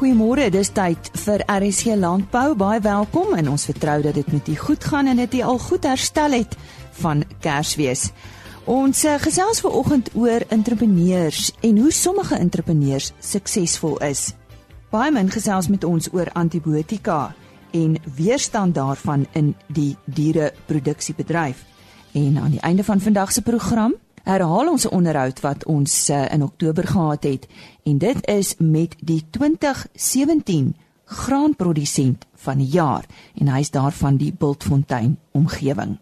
Goeiemôre, dis tyd vir RSC Landbou. Baie welkom en ons vertrou dat dit met u goed gaan en dat u al goed herstel het van Kersfees. Ons uh, gesels ver oggend oor entrepreneurs en hoe sommige entrepreneurs suksesvol is. Baie min gesels met ons oor antibiotika en weerstand daarvan in die diereproduksiebedryf. En aan die einde van vandag se program herhaal ons onderhoud wat ons uh, in Oktober gehad het en dit is met die 2017 graanprodusent van die jaar en hy's daarvan die Bultfontein omgewing.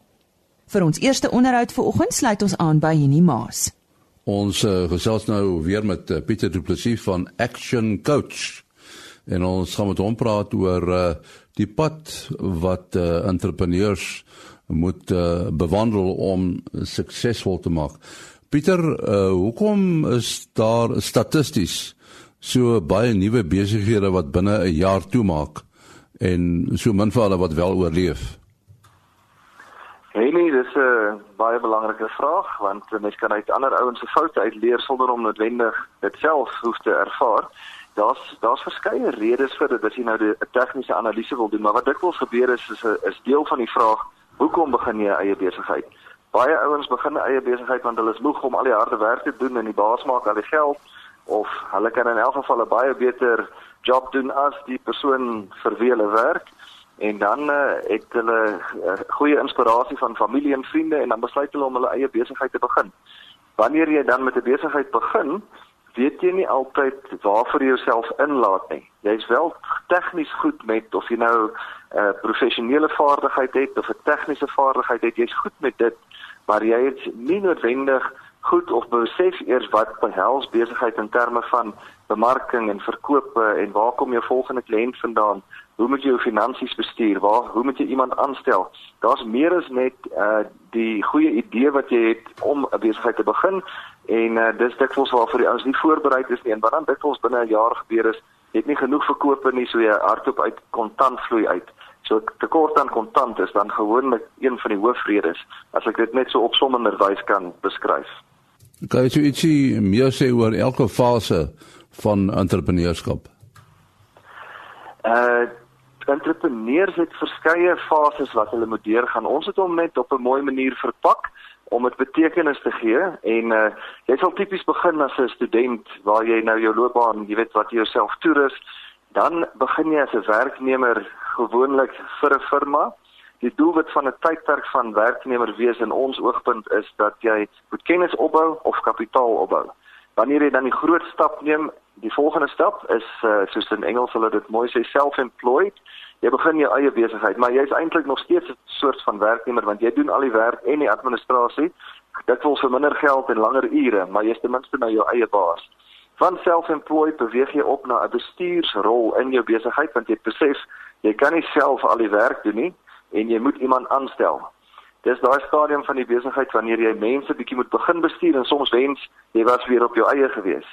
Vir ons eerste onderhoud vanoggend sluit ons aan by Jenny Maas. Ons uh, gesels nou weer met uh, Pieter Du Plessis van Action Coach. En ons gaan met hom praat oor uh, die pad wat uh, entrepreneurs moet uh, bewandel om suksesvol te maak. Pieter, uh, hoekom is daar statisties so baie nuwe besighede wat binne 'n jaar toemaak en so min vir hulle wat wel oorleef? Nee, dis 'n baie belangrike vraag want mens kan uit ander ouens se foute uitleer sonder om noodwendig dit self hoef te ervaar. Daar's daar's verskeie redes vir dit as jy nou 'n tegniese analise wil doen, maar wat dikwels gebeur is is 'n is deel van die vraag Hoekom begin jy 'n eie besigheid? Baie ouens begin 'n eie besigheid want hulle is moeg om al die harde werk te doen en die baas maak al die geld of hulle kan in elk geval 'n baie beter job doen as die persoon vir wie hulle werk en dan uh, het hulle uh, goeie inspirasie van familie en vriende en dan besluit hulle om hulle eie besigheid te begin. Wanneer jy dan met 'n besigheid begin, weet jy nie altyd waarvoor jy jouself inlaat nie. Jy's wel tegnies goed met of jy nou 'n uh, professionele vaardigheid het of 'n tegniese vaardigheid het, jy's goed met dit, maar jy het nie noodwendig goed of besef eers wat behels besigheid in terme van bemarking en verkope en waar kom jou volgende kliënt vandaan? Hoe moet jy jou finansies bestuur? Waar hoe moet jy iemand aanstel? Daar's meer as net uh die goeie idee wat jy het om 'n besigheid te begin en uh, dis dikwels waarvoor die ouens nie voorberei is nie en wat dan dikwels binne 'n jaar gebeur is, het nie genoeg verkope nie so jy hardop uit kontant vloei uit. So tekort aan kontant is dan gewoonlik een van die hoofredes as ek dit net so opsommender wys kan beskryf. Kan jy ietsie meer sê oor elke fase van entrepreneurskap? Uh entrepreneurs het verskeie fases wat hulle moet deurgaan. Ons het hom net op 'n mooi manier verpak om dit betekenis te gee en uh, jy sal tipies begin as 'n student waar jy nou jou loopbaan, jy weet wat jy jouself toerus, dan begin jy as 'n werknemer gewoonlik vir 'n firma. Die doelwit van 'n tydperk van werknemer wees in ons oogpunt is dat jy moet kennis opbou of kapitaal opbou. Wanneer jy dan die groot stap neem, die volgende stap is uh, soos in Engels hulle dit mooi sê self-employed jy begin jou eie besigheid, maar jy's eintlik nog steeds 'n soort van werknemer want jy doen al die werk en die administrasie. Dit wil vir minder geld en langer ure, maar jy's ten minste nou jou eie baas. Van self-employed beweeg jy op na 'n bestuursrol in jou besigheid want jy besef jy kan nie self al die werk doen nie en jy moet iemand aanstel. Dis daai stadium van die besigheid wanneer jy mense bietjie moet begin bestuur en soms wens jy was weer op jou eie gewees.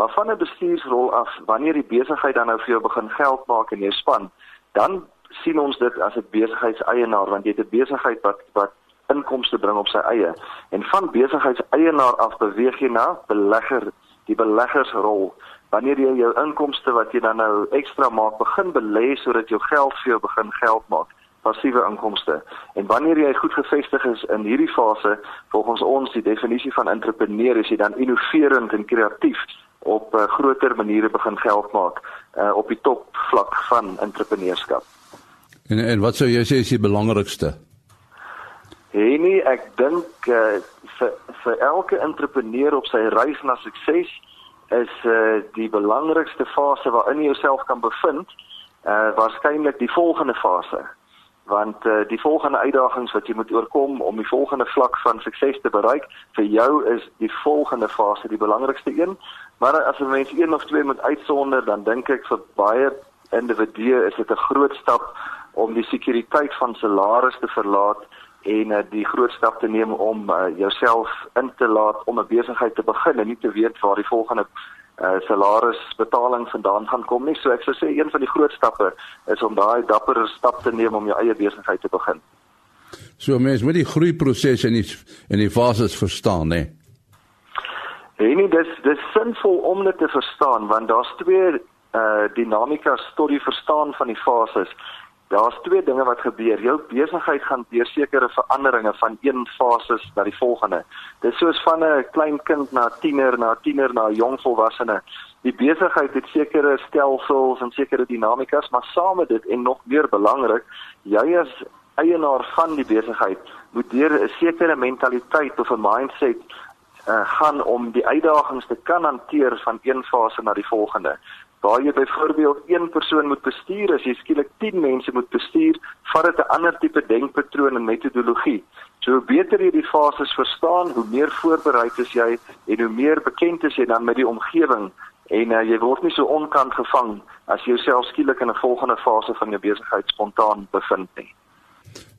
Maar van 'n bestuursrol af, wanneer die besigheid dan nou vir jou begin geld maak in jou span, dan sien ons dit as 'n besigheidseienaar want jy het 'n besigheid wat wat inkomste bring op sy eie. En van besigheidseienaar af beweeg jy na belegger die beleggersrol. Wanneer jy jou inkomste wat jy dan nou ekstra maak begin belê sodat jou geld vir jou begin geld maak passiewe inkomste. En wanneer jy goed gevestig is in hierdie fase volgens ons die definisie van entrepreneur is jy dan innoverend en kreatief op uh, groter maniere begin geld maak uh, op die top vlak van entrepreneurskap. En en wat sou jy sê is die belangrikste? Hey nee, ek dink uh, vir vir elke entrepreneur op sy reis na sukses is uh, die belangrikste fase waarin jy jouself kan bevind, uh, waarskynlik die volgende fase want uh, die volgende uitdagings wat jy moet oorkom om die volgende vlak van sukses te bereik vir jou is die volgende fase die belangrikste een. Maar as 'n mens een of twee moet uitsonder, dan dink ek vir baie individue is dit 'n groot stap om die sekuriteit van salaris te verlaat en uh, die groot stap te neem om uh, jouself in te laat om 'n besigheid te begin en nie te weet waar die volgende uh, salarisbetaling vandaan gaan kom nie. So ek sou sê een van die groot stappe is om daai dapper stap te neem om jou eie besigheid te begin. So mens moet die groeiproses en die en die fases verstaan, né? Nee? En nie dis dis sinvol om dit te verstaan want daar's twee uh dinamikas tot die verstaan van die fases. Daar's twee dinge wat gebeur. Jou besigheid gaan deur sekere veranderinge van een fase na die volgende. Dit is soos van 'n klein kind na tiener, na tiener na jong volwassene. Die besigheid het sekere stelsels en sekere dinamikas, maar saam met dit en nog meer belangrik, jy as eienaar van die besigheid moet deur 'n sekere mentaliteit of 'n mindset uh, gaan om die uitdagings te kan hanteer van een fase na die volgende. Waar jy byvoorbeeld een persoon moet bestuur, as jy skielik 10 mense moet bestuur, vat dit 'n ander tipe denkpatroon en metodologie. So hoe beter jy die fases verstaan, hoe meer voorbereid is jy en hoe meer bekend is jy dan met die omgewing en uh, jy word nie so onkant gevang as jy jouself skielik in 'n volgende fase van jou besigheid spontaan bevind nie.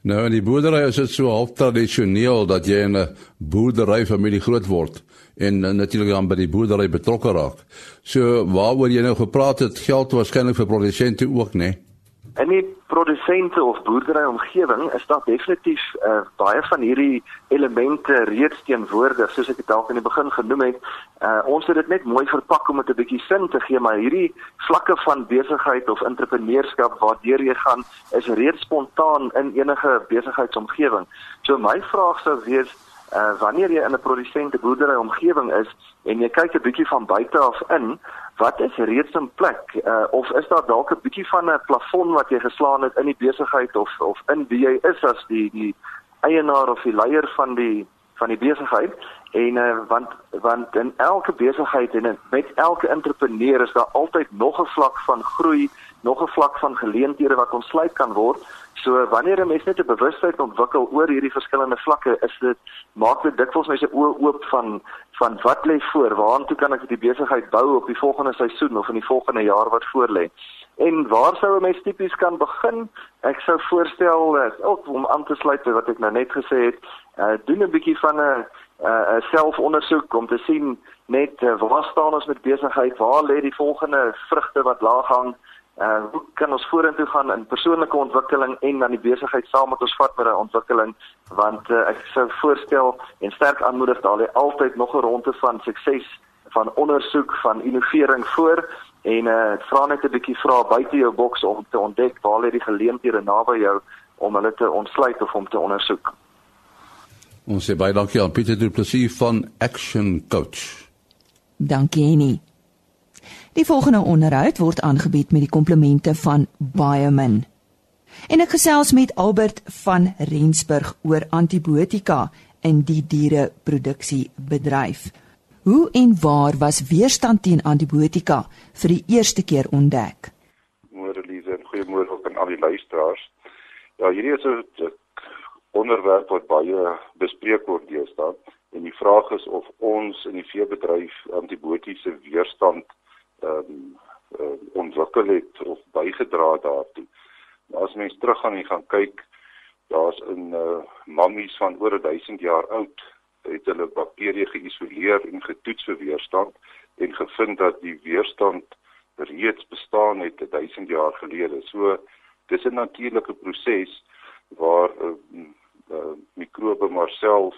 Nou in die boerdery is dit so half tradisioneel dat jy in 'n boerdery familie groot word en uh, natuurlik dan by die boerdery betrokke raak. So waaroor jy nou gepraat het, geld waarskynlik vir produsente ook, né? Nee? In die produsente of boerdery omgewing is daar definitief uh, baie van hierdie elemente reeds teenwoordig soos ek dit dalk in die begin genoem het. Uh, ons het dit net mooi verpak om dit 'n bietjie sin te gee, maar hierdie vlakke van besigheid of entrepreneurskap waardeur jy gaan is reeds spontaan in enige besigheidsomgewing. So my vraag sou wees uh, wanneer jy in 'n produsente boerdery omgewing is en jy kyk 'n bietjie van buite af in, wat is reeds in plek? Uh, of is daar dalk 'n bietjie van 'n plafon wat jy geslaan het in die besigheid of of in wie jy is as die die eienaar of die leier van die van die besigheid? En uh, want want in elke besigheid en met elke entrepreneur is daar altyd nog 'n vlak van groei, nog 'n vlak van geleenthede wat ontsluit kan word. So wanneer 'n mens net 'n bewustheid ontwikkel oor hierdie verskillende vlakke, is dit maak dit dikwels mense oë oop van van wat lê voor, waartoe kan ek die besigheid bou op die volgende seisoen of in die volgende jaar wat voorlê. En waar sou 'n mens tipies kan begin? Ek sou voorstel uh, ook om aan te sluit by wat ek nou net gesê het, uh, doen 'n bietjie van 'n uh, selfondersoek om te sien net uh, waar staan ons met besigheid, waar lê die volgende vrugte wat laag hang? Uh, hoe kan ons vorentoe gaan in persoonlike ontwikkeling en dan die besigheid saam met ons vat met 'n ontwikkeling want uh, ek sou voorstel en sterk aanmoedig daar lê altyd nog 'n ronde van sukses van ondersoek van innovering voor en uh, vra net 'n bietjie vra buite jou boks om te ontdek waar lê die geleenthede naby jou om hulle te ontsluit of om te ondersoek. Ons sê baie dankie aan Pieter Du Plessis van Action Coach. Dankie nie. Die volgende onderhoud word aangebied met die komplemente van Biomin. En ek gesels met Albert van Rensburg oor antibiotika in die diereproduksiebedryf. Hoe en waar was weerstand teen antibiotika vir die eerste keer ontdek? Môre Lize, goeiemôre ook aan al die luisteraars. Ja, hierdie is 'n onderwerp wat baie bespreek word deesdae en die vraag is of ons in die veebedryf antibiotiese weerstand ehm um, uh, ontwikkel het of bygedra daartoe. Maar as mens teruggaan en gaan kyk, daar's in uh mammies van oor 1000 jaar oud het hulle bakterieë geïsoleer en getoets vir weerstand en gevind dat die weerstand reeds bestaan het 1000 jaar gelede. So dis 'n natuurlike proses waar uh, uh mikrobe maar self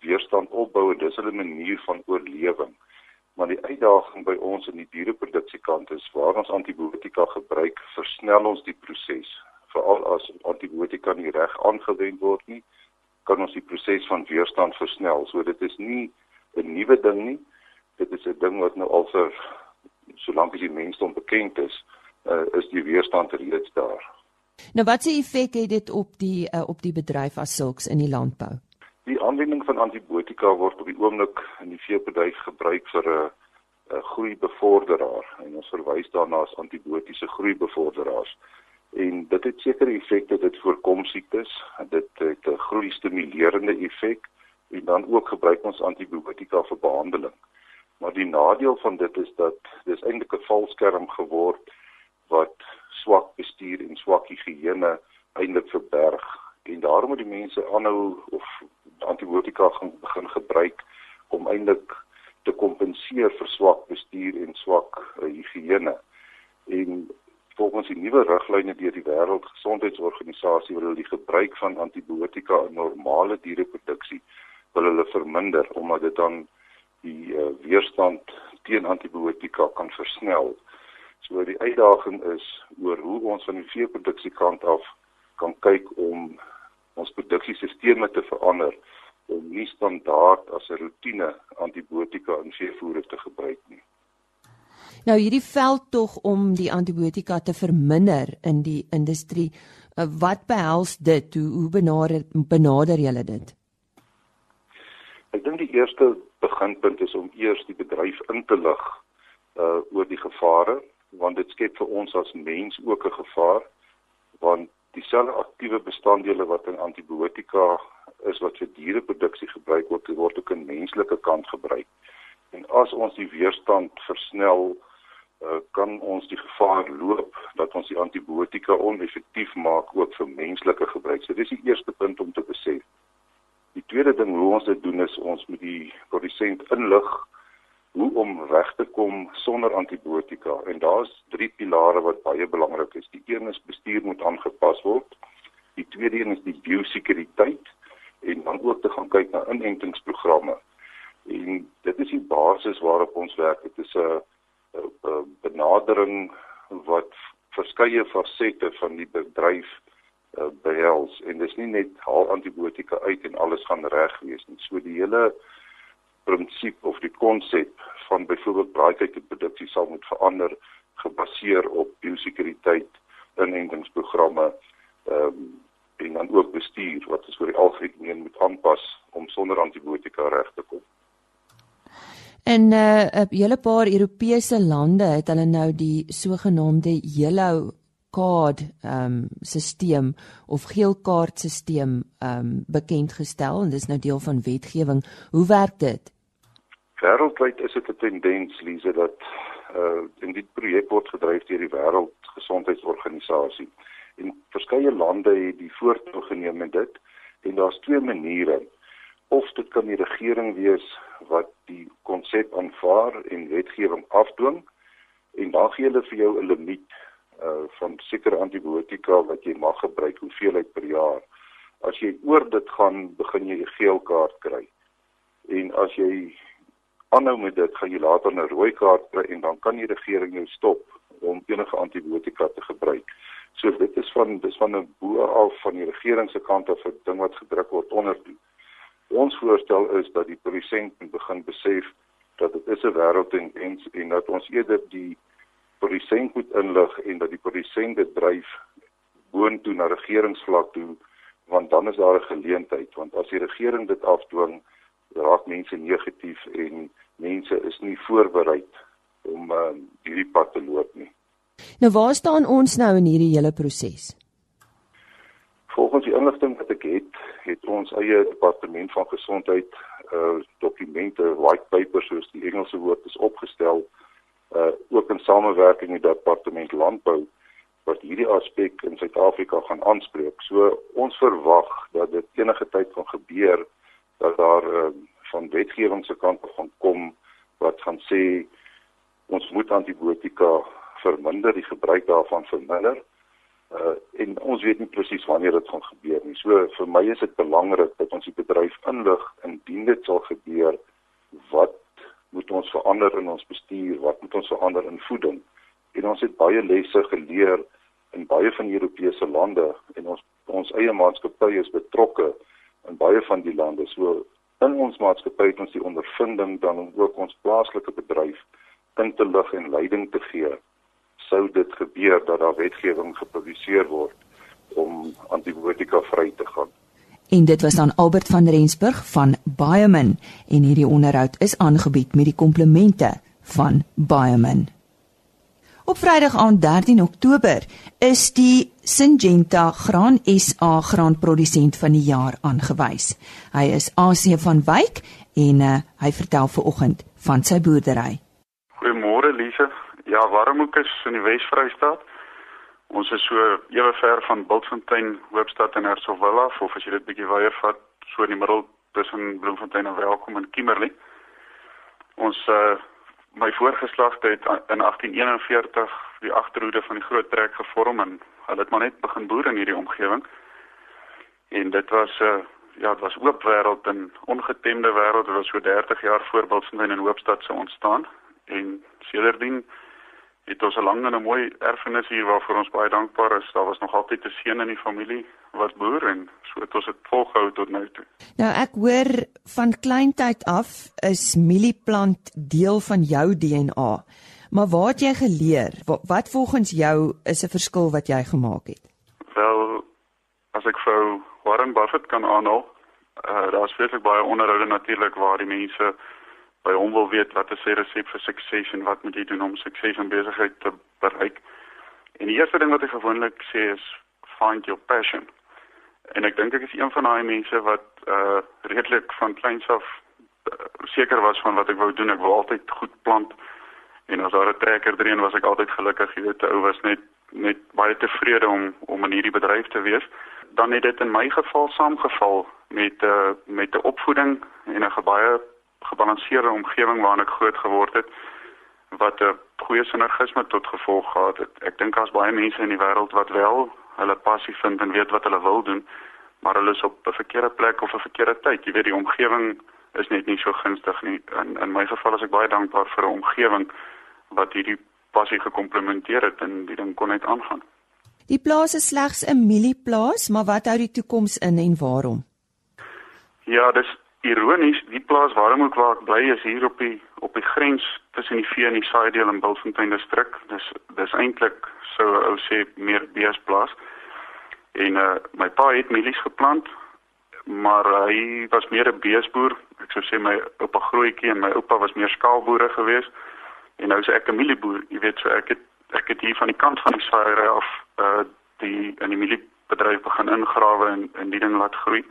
weerstand opbou en dis hulle manier van oorlewing. Maar die uitdaging by ons in die diereproduksiekant is waar ons antibiotika gebruik, versnel ons die proses. Veral as antibiotika nie reg aangewend word nie, kan ons die proses van weerstand versnel. So dit is nie 'n nuwe ding nie. Dit is 'n ding wat nou al vir solank as die mensdom bekend is, uh, is die weerstand reeds daar. Nou wat se effek het dit op die uh, op die bedryf as sulks in die landbou? Die aanwending van antibiotika word op die oomblik in die veebedryf gebruik vir 'n groeibevorderaar en ons verwys daarna as antibiotiese groeibevorderaars. En dit het sekere effekte, dit voorkom siektes, dit het 'n groei stimulerende effek en dan ook gebruik ons antibiotika vir behandeling. Maar die nadeel van dit is dat dis eintlik 'n valskerm geword wat swak bestuur en swak higiëne eintlik verberg en daarom moet die mense aanhou of antibiotika gaan begin gebruik om eintlik te kompenseer vir swak bestuur en swak uh, higiëne. En volgens die nuwe riglyne deur die Wêreldgesondheidsorganisasie wil hulle die gebruik van antibiotika in normale diereproduksie wil hulle verminder omdat dit dan die uh, weerstand teen antibiotika kan versnel. So die uitdaging is oor hoe ons van die veeproduksie kant af kan kyk om ons produksiesisteme te verander om nie standaard as 'n rotine antibiotika in veevoere te gebruik nie. Nou hierdie veldtog om die antibiotika te verminder in die industrie, eh, wat behels dit? Hoe, hoe benader benader julle dit? Ek dink die eerste beginpunt is om eers die bedryf in te lig uh oor die gevare want dit skep vir ons as mens ook 'n gevaar want dieselfde aktiewe bestanddele wat in antibiotika is wat vir diereproduksie gebruik word, word ook in menslike kant gebruik. En as ons die weerstand versnel, uh, kan ons die gevaar loop dat ons die antibiotika oneffektief maak ook vir menslike gebruik. So dis die eerste punt om te besef. Die tweede ding hoe ons dit doen is ons moet die produsent inlig hoe om reg te kom sonder antibiotika en daar's drie pilare wat baie belangrik is. Die een is bestuur moet aangepas word. Die tweede een is die biosekuriteit en dan ook te gaan kyk na inentingsprogramme. En dit is die basis waarop ons werk. Dit is 'n benadering wat verskeie fasette van die bedryf uh, behels en dis nie net haal antibiotika uit en alles gaan reg wees nie. So die hele prinsip of die konsep van byvoorbeeld braaitydproduksie sal moet verander gebaseer op biosekuriteit, inentingsprogramme ehm um, en dan ook bestuur wat ons vir die algemeen moet aanpas om sonder antibiotika reg te kom. En uh 'n hele paar Europese lande het hulle nou die sogenaamde yellow card ehm um, stelsel of geel kaart stelsel ehm um, bekend gestel en dis nou deel van wetgewing. Hoe werk dit? Wêreldwyd is dit 'n tendens Lize dat uh in die projek word gedryf deur die Wêreldgesondheidsorganisasie. En verskeie lande het die voortog geneem met dit en daar's twee maniere. Of dit kan die regering wees wat die konsep aanvaar en wetgewing afdwing en dan gee hulle vir jou 'n limiet uh van sekere antibiotika wat jy mag gebruik hoeveelheid per jaar. As jy oor dit gaan, begin jy 'n geel kaart kry. En as jy aanhou met dit, gaan jy later 'n rooi kaart kry en dan kan die regering jou stop om enige antibiotika te gebruik. So dit is van dis van 'n bo af van die regering se kant af 'n ding wat gedruk word onder toe. Ons voorstel is dat die produsent begin besef dat dit is 'n wêreldtendens en dat ons eerder die produsent moet inlig en dat die produsent dit dryf boontoe na regeringsvlak toe want dan is daar 'n geleentheid want as die regering dit afdwing raak mense negatief en mense is nie voorberei om uh, hierdie pad te loop nie. Nou waar staan ons nou in hierdie hele proses? Volgens die inligting wat ek het, het ons eie departement van gesondheid uh dokumente, white papers soos die Engelse woord is opgestel uh ook in samewerking met die departement landbou wat hierdie aspek in Suid-Afrika gaan aanspreek. So ons verwag dat dit enige tyd gaan gebeur dat daar uh, van wetgewing se kant af gaan kom wat gaan sê ons moet antibiotika verminder, die gebruik daarvan verminder. Uh en ons weet nie presies wanneer dit gaan gebeur nie. So vir my is dit belangrik dat ons die bedryf inlig indien dit sal gebeur wat moet ons verander in ons bestuur, wat moet ons verander in voeding? En ons het baie lesse geleer in baie van die Europese lande en ons ons eie maatskappy is betrokke in baie van die lande. So in ons maatskappy het ons die ondervinding dan om ook ons plaaslike bedryf in te lig en leiding te gee sou dit gebeur dat daar wetgewing gepubliseer word om antibiotika vry te gaan. En dit was dan Albert van Rensburg van Biomin en hierdie onderhoud is aangebied met die komplemente van Biomin. Op Vrydag aand 13 Oktober is die Syngenta Graan SA graanprodusent van die jaar aangewys. Hy is AC van Wyk en uh, hy vertel ver oggend van sy boerdery. Ja, Warmhoek is in die Wes-Vrystaat. Ons is so ewe ver van Bultfontein, Hoopstad en Hertsgwil af of as jy dit bietjie weier vat, so in die middel tussen Bloemfontein en Welkom en Kimberley. Ons uh, my voorgeslagte het in 1841 die agterhoede van die groot trek gevorm en hulle het maar net begin boer in hierdie omgewing. En dit was 'n uh, eh, ja, dit was oop wêreld en ongetemde wêreld. Dit was so 30 jaar voor Bultfontein en Hoopstad se ontstaan en sedertdien het ons 'n lang en 'n mooi erfenis hier waarvoor ons baie dankbaar is. Daar was nog altyd 'n seun in die familie wat boer en so het ons dit volgehou tot nou toe. Nou ek hoor van kleintyd af is mielieplant deel van jou DNA. Maar waar het jy geleer? Wat, wat volgens jou is 'n verskil wat jy gemaak het? Wel, as ek vir Warren Buffett kan aanhaal, uh, daar's baie baie onderhoude natuurlik waar die mense by hom wil weet wat is sy resep vir sukses en wat moet jy doen om sukses in besigheid te bereik. En die eerste ding wat hy gewoonlik sê is find your passion. En ek dink ek is een van daai mense wat uh redelik van kleins af uh, seker was van wat ek wou doen. Ek wou altyd goed plant. En as daar 'n trekker drein was ek altyd gelukkig. Jy weet, ou was net net baie tevrede om om in hierdie bedryf te wees. Dan het dit in my geval saamgeval met uh met 'n opvoeding en 'n baie gebalanseerde omgewing waarin ek groot geword het wat 'n goeie sinergisme tot gevolg gehad het. Ek dink daar's baie mense in die wêreld wat wel hulle passie vind en weet wat hulle wil doen, maar hulle is op 'n verkeerde plek of 'n verkeerde tyd. Jy weet die omgewing is net nie so gunstig nie. In in my geval is ek baie dankbaar vir 'n omgewing wat hierdie passie gekomplementeer het en die ding kon net aangaan. Die plaas is slegs 'n mielieplaas, maar wat hou die toekoms in en waarom? Ja, dis ironies, die plaas waarom ek waar ek bly is hier op die op die grens tussen die Vee en die Saaideel in Bultfontein distrik. Dis dis eintlik so ou sê meer beesplaas. En uh my pa het mielies geplant, maar hy was meer 'n beesboer. Ek sou sê my oupa grootjie en my oupa was meer skaalboere geweest. En nou is ek 'n mielieboer. Jy weet so ek het ek het hier van die kant van die saaiery af uh die in die mieliebedryf begin ingrawe en en die ding laat groei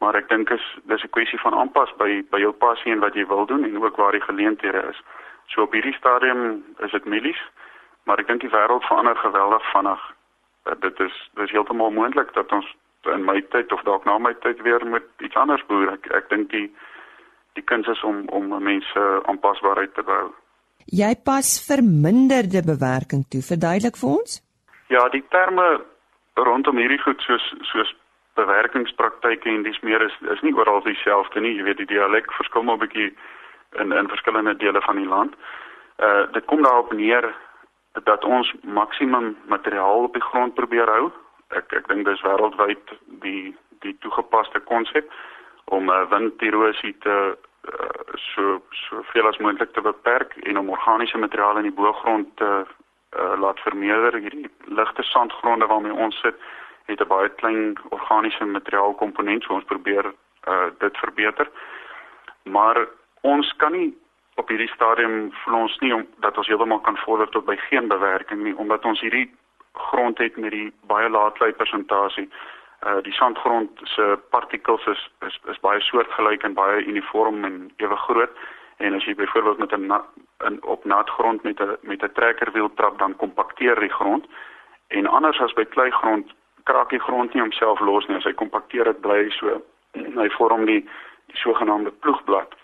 maar ek dink is dis 'n kwessie van aanpas by by jou passie en wat jy wil doen en ook waar die geleenthede is. So op hierdie stadium is dit milies, maar ek dink die wêreld verander geweldig vinnig. Uh, dit is dis heeltemal moontlik dat ons in my tyd of dalk na my tyd weer met iets anders boer. Ek ek dink die die kuns is om om mense aanpasbaarheid te bou. Jy pas verminderde bewerking toe. Verduidelik vir ons? Ja, die terme rondom hierdie goed soos soos bewerkingspraktyke en dis meer is is nie oral dieselfde nie. Jy weet die dialek verskil maar 'n bietjie in in verskillende dele van die land. Uh dit kom daarop neer dat ons maksimum materiaal op die grond probeer hou. Ek ek dink dis wêreldwyd die die toegepaste konsep om uh, winderosie te uh, so so veel as moontlik te beperk en om organiese materiaal in die bo-grond te uh, laat vermeerder hierdie ligte sandgronde waarmee ons sit het 'n baie klein organiese materiaal komponent so ons probeer uh dit verbeter. Maar ons kan nie op hierdie stadium voel ons nie om dat ons heeltemal kan vorder tot by geen bewerking nie omdat ons hierdie grond het met die baie laatklei persentasie. Uh die sandgrond se partikels is, is is baie soortgelyk en baie uniform en ewe groot en as jy byvoorbeeld met 'n in op nat grond met 'n met 'n trekkerwiel trap dan kompakteer die grond en anders as by kleigrond kraak die grond nie homself los nie. As hy kompakteer dit bly so hy vorm die die sogenaamde ploegblad.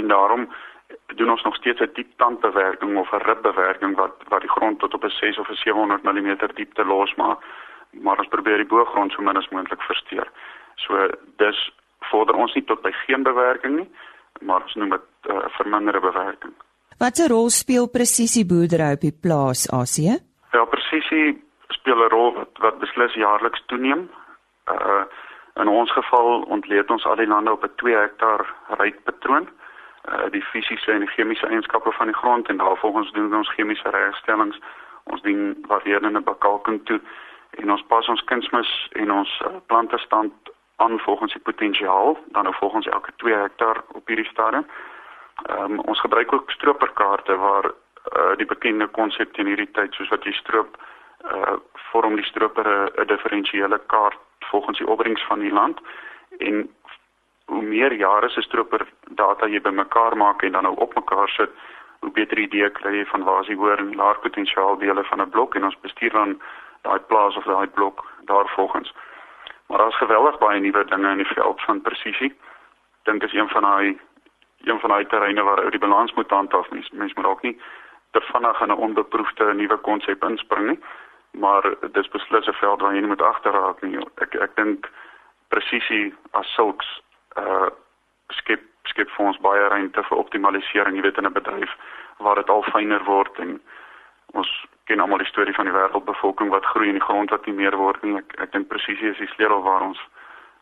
En daarom doen ons nog steeds 'n diep tandbewerking of 'n ribbewerking wat wat die grond tot op 'n 6 of 'n 700 mm diepte losmaak. Maar ons probeer die boergrond so min as moontlik versteur. So dis vorder ons nie tot by geen bewerking nie, maar ons noem dit 'n uh, verminderde bewerking. Watter rol speel presisieboerdery op die plaas, Asie? Ja, presisie speel 'n rol wat wat beslis jaarliks toeneem. Uh in ons geval ontleed ons al die lande op 'n 2 hektaar rykpatroon. Uh die fisiese en die chemiese eienskappe van die grond en daarvolgens doen ons chemiese regstellings. Ons dien varierende bekalking toe en ons pas ons kunsmis en ons uh, plante stand aan volgens die potensiaal dan nou volgens elke 2 hektaar op hierdie stadium. Ehm um, ons gebruik ook stroperkaarte waar uh, die bekende konsep in hierdie tyd soos wat jy stroop uh vorm die stroper 'n diferensiële kaart volgens die opbrengs van die land en hoe meer jare se stroper data jy bymekaar maak en dan nou op mekaar sit hoe beter idee kry jy van waar is die hoër en laer potensiaal dele van 'n blok en ons bestuur dan daai plaas of daai blok daarvolgens. Maar daar's geweldig baie nuwe dinge in die veld van presisie dink is een van daai een van daai terreine waar ou die balans moet handhaaf. Mens mens moet ook nie te vinnig in 'n onbeproefde nuwe konsep inspring nie maar dis beslis 'n veld waar jy nie moet agterraak nie. Ek ek dink presisie as sulks uh skep skep vir ons baie ruimte vir optimalisering, jy weet in 'n bedryf waar dit al fyner word en ons ken almal die storie van die wêreldbevolking wat groei en die grond wat nie meer word nie. Ek ek dink presisie is die sleutel waar ons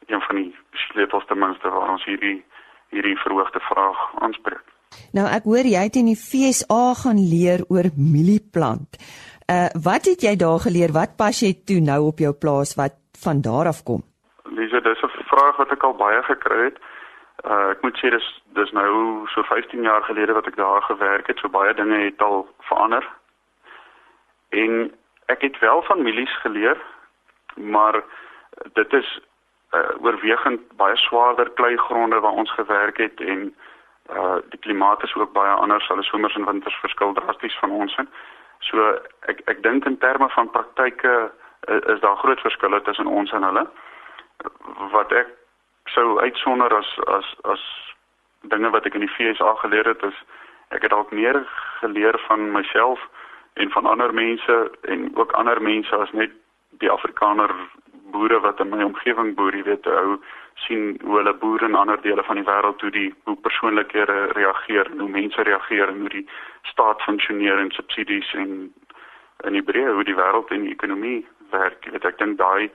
een van die sleutels ten minste waar ons hierdie hierdie verhoogde vraag aanspreek. Nou ek hoor jy het in die FSA gaan leer oor mielieplant. Uh wat het jy daar geleer? Wat pas jy toe nou op jou plaas wat van daar af kom? Lise, dis 'n vraag wat ek al baie gekry het. Uh ek moet sê dis dis nou so 15 jaar gelede wat ek daar gewerk het. So baie dinge het al verander. En ek het wel van mielies geleer, maar dit is uh, oorwegend baie swaarder kleigronde waar ons gewerk het en uh die klimaat is ook baie anders. Hulle somers en winters verskil drasties van ons in. So ek ek dink in terme van praktyke uh, is daar groot verskille tussen ons en hulle. Wat ek sou uitsonder as as as dinge wat ek in die FSA geleer het is ek het dalk meer geleer van myself en van ander mense en ook ander mense as net die Afrikaner boere wat in my omgewing boer, jy weet, hou sien hoe hulle boere in ander dele van die wêreld hoe die hoe persoonlikhede reageer, hoe mense reageer en hoe die staat funksioneer en subsidies en in die breë hoe die wêreld en die ekonomie werk. Jy weet, ek dink daai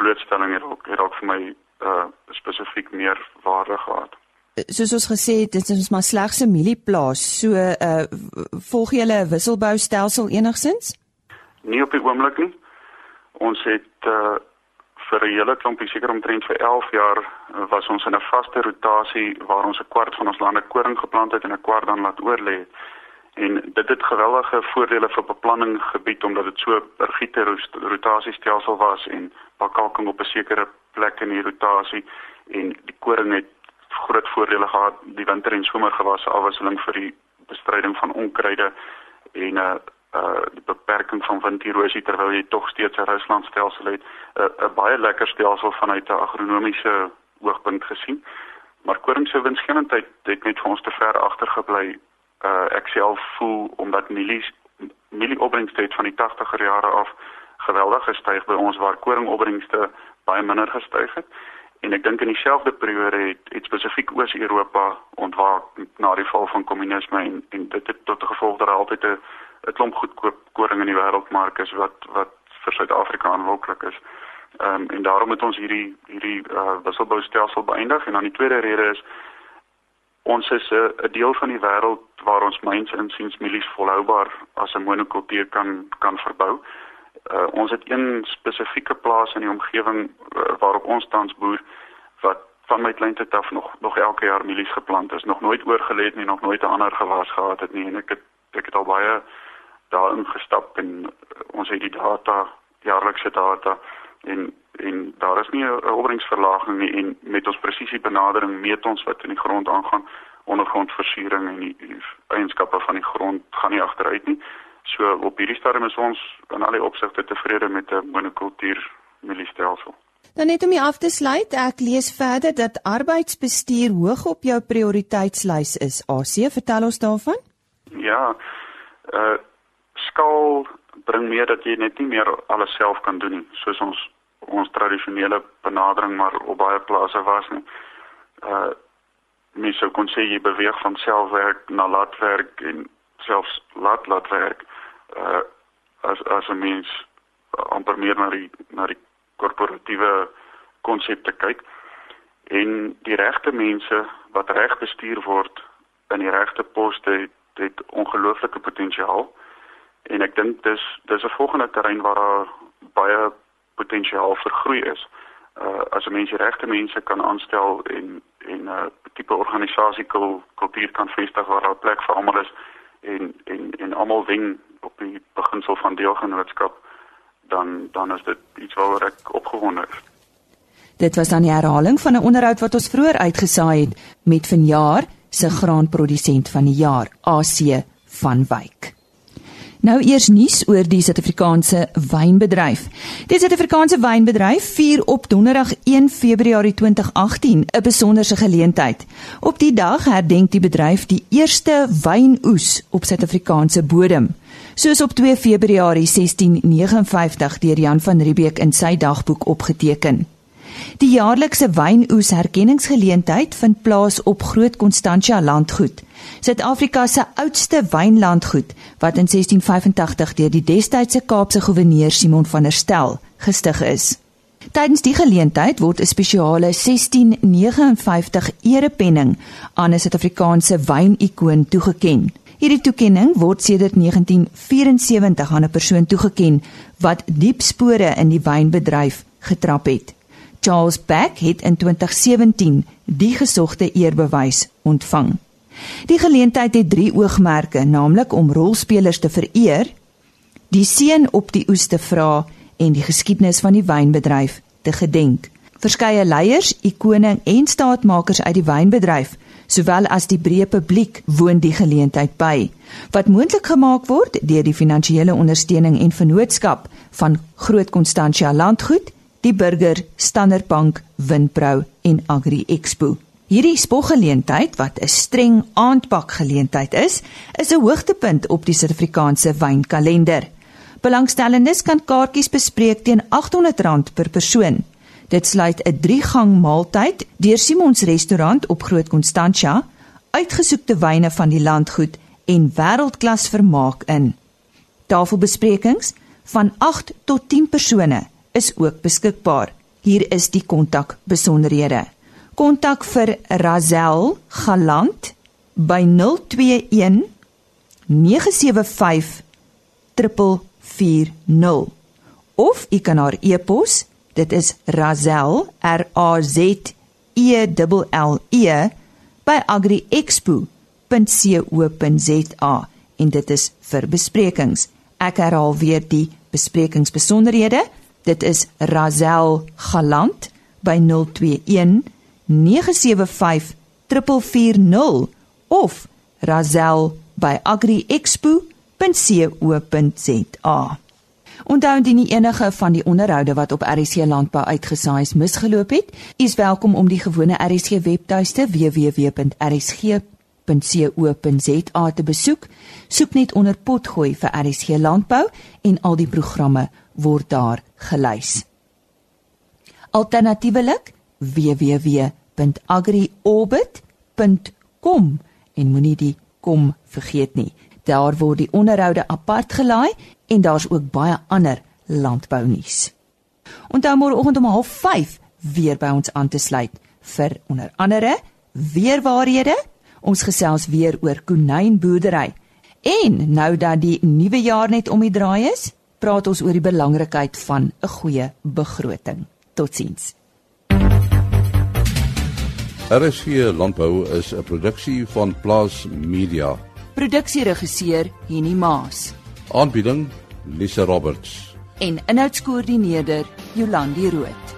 blootstelling het ook het ook vir my uh spesifiek meer waarde gehad. Soos ons gesê het, dit is maar slegs 'n mielieplaas. So uh volg jy 'n wisselboustelsel enigsins? Nie op die oomblik nie. Ons het uh vir 'n hele klompie seker omtrent vir 11 jaar uh, was ons in 'n vaste rotasie waar ons 'n kwart van ons lande koring geplant het en 'n kwart dan laat oorlê. En dit het geweldige voordele vir beplanning gebied omdat dit so 'n rigiede rotasiestelsel was en bakalking op 'n sekere plek in die rotasie en die koring het groot voordele gehad die winter en somergewasse afwisseling vir die bestryding van onkruide en 'n uh, uh die beperking van windierosie terwyl jy tog steeds 'n Rusland stelsel het 'n uh, 'n baie lekker stelsel vanuit 'n agronomiese oogpunt gesien. Maar koring se winsgewendheid het net vir ons te ver agtergebly. Uh ek self voel omdat mielies mielieopbrengste van die 80er jare af geweldig gestyg by ons waar koringopbrengste baie minder gestyg het. En ek dink in dieselfde periode het, het spesifiek Oos-Europa ontwaak na die val van kommunisme en, en dit het tot gevolg dat daar altyd 'n 'n klomp goedkoop koring in die wêreldmark is wat wat vir Suid-Afrika aanloklik is. Ehm um, en daarom het ons hierdie hierdie uh, wisselboustelsel beëindig en dan die tweede rede is ons is 'n uh, deel van die wêreld waar ons myns insiens mielies volhoubaar as 'n monokultuur kan kan verbou. Uh, ons het een spesifieke plaas in die omgewing uh, waarop ons tans boer wat van my kleintyd af nog nog elke jaar mielies geplant is, nog nooit oorgelê het nie, nog nooit 'n ander gewas gehad het nie en ek het ek het al baie daarin gestap en ons het die data jaarlikse data en en daar is nie 'n opbrengsverlaging nie en met ons presisie benadering meet ons wat in die grond aangaan ondergrondversuuring en die, die eienskappe van die grond gaan nie agteruit nie. So op hierdie stadium is ons in al die opsigte tevrede met 'n monokultuur mieliestelsel. Dan net om jy af te sluit, ek lees verder dat arbeidsbestuur hoog op jou prioriteitslys is. AC, vertel ons daarvan? Ja. Uh skaal bring meer dat jy net nie meer alles self kan doen nie, soos ons ons tradisionele benadering maar op baie plase was nie. Uh mens sou kon sê jy beweeg van selfwerk na laatwerk en selfs laat laatwerk uh as as 'n mens amper meer na die na die korporatiewe konsepte kyk en die regte mense wat reg bestuur word in die regte poste het, het ongelooflike potensiaal en ek dink dis dis 'n volgende terrein waar daar baie potensiaal vir groei is. Uh as 'n mens die regte mense kan aanstel en en 'n uh, tipe organisasie kultuur kan vestig waar daar plek vir almal is en en en almal wen op die beginsel van deelgenootskap dan dan is dit iets waaroor ek opgewonde is. Dit was dan die herhaling van 'n onderhoud wat ons vroeër uitgesaai het met vanjaar se graanprodusent van die jaar AC van Wyk. Nou eers nuus oor die Suid-Afrikaanse wynbedryf. Die Suid-Afrikaanse wynbedryf vier op Donderdag 1 Februarie 2018 'n besonderse geleentheid. Op die dag herdenk die bedryf die eerste wynoes op Suid-Afrikaanse bodem. Soos op 2 Februarie 1659 deur Jan van Riebeeck in sy dagboek opgeteken. Die jaarlikse wynoes herkenningsgeleentheid vind plaas op Groot Constantia landgoed. Suid-Afrika se oudste wynlandgoed wat in 1685 deur die destydse Kaapse goewerneur Simon van der Stel gestig is. Tydens die geleentheid word 'n spesiale 1659 erepenning aan 'n Suid-Afrikaanse wynikoon toegekend. Hierdie toekenning word sedert 1974 aan 'n persoon toegekend wat diep spore in die wynbedryf getrap het. Charles Beck het in 2017 die gesogte eerbewys ontvang. Die geleentheid het drie oogmerke, naamlik om rolspelers te vereer, die seën op die oes te vra en die geskiedenis van die wynbedryf te gedenk. Verskeie leiers, ikone en staatmakers uit die wynbedryf, sowel as die breë publiek, woon die geleentheid by, wat moontlik gemaak word deur die finansiële ondersteuning en vennootskap van Groot Constantia Landgoed, die Burger, Standard Bank, Windbrou en Agri Expo. Hierdie spoggeleentheid wat 'n streng aandpak geleentheid is, is 'n hoogtepunt op die Suid-Afrikaanse wynkalender. Belangstellendes kan kaartjies bespreek teen R800 per persoon. Dit sluit 'n 3-gang maaltyd deur Simons restaurant op Groot Constantia, uitgesoekte wyne van die landgoed en wêreldklas vermaak in. Tafelbesprekings van 8 tot 10 persone is ook beskikbaar. Hier is die kontak besonderhede. Kontak vir Razel Galant by 021 975 40 of u kan haar e-pos dit is razel r a z e l l e by agriexpo.co.za en dit is vir besprekings ek herhaal weer die besprekingsbesonderhede dit is razel galant by 021 975 40 of razel by agriexpo.co.za. Onthou indien enige van die onderhoude wat op RSC Landbou uitgesaai is misgeloop het, is welkom om die gewone RSC webtuiste www.rsg.co.za te besoek. Soek net onder potgooi vir RSC Landbou en al die programme word daar gelys. Alternatiefelik www.agriorbit.com en moenie die kom vergeet nie. Daar word die onderhoude apart gelaai en daar's ook baie ander landbounuus. Onthou môreoggend om 05:30 weer by ons aan te sluit vir onder andere weerwaarhede. Ons gesels weer oor konynboerdery. En nou dat die nuwe jaar net om die draai is, praat ons oor die belangrikheid van 'n goeie begroting. Totsiens. RSG Landbou is 'n produksie van Plaas Media. Produksieregisseur Henny Maas. Aanbieding Lisa Roberts. En inhoudskoördineerder Jolandi Root.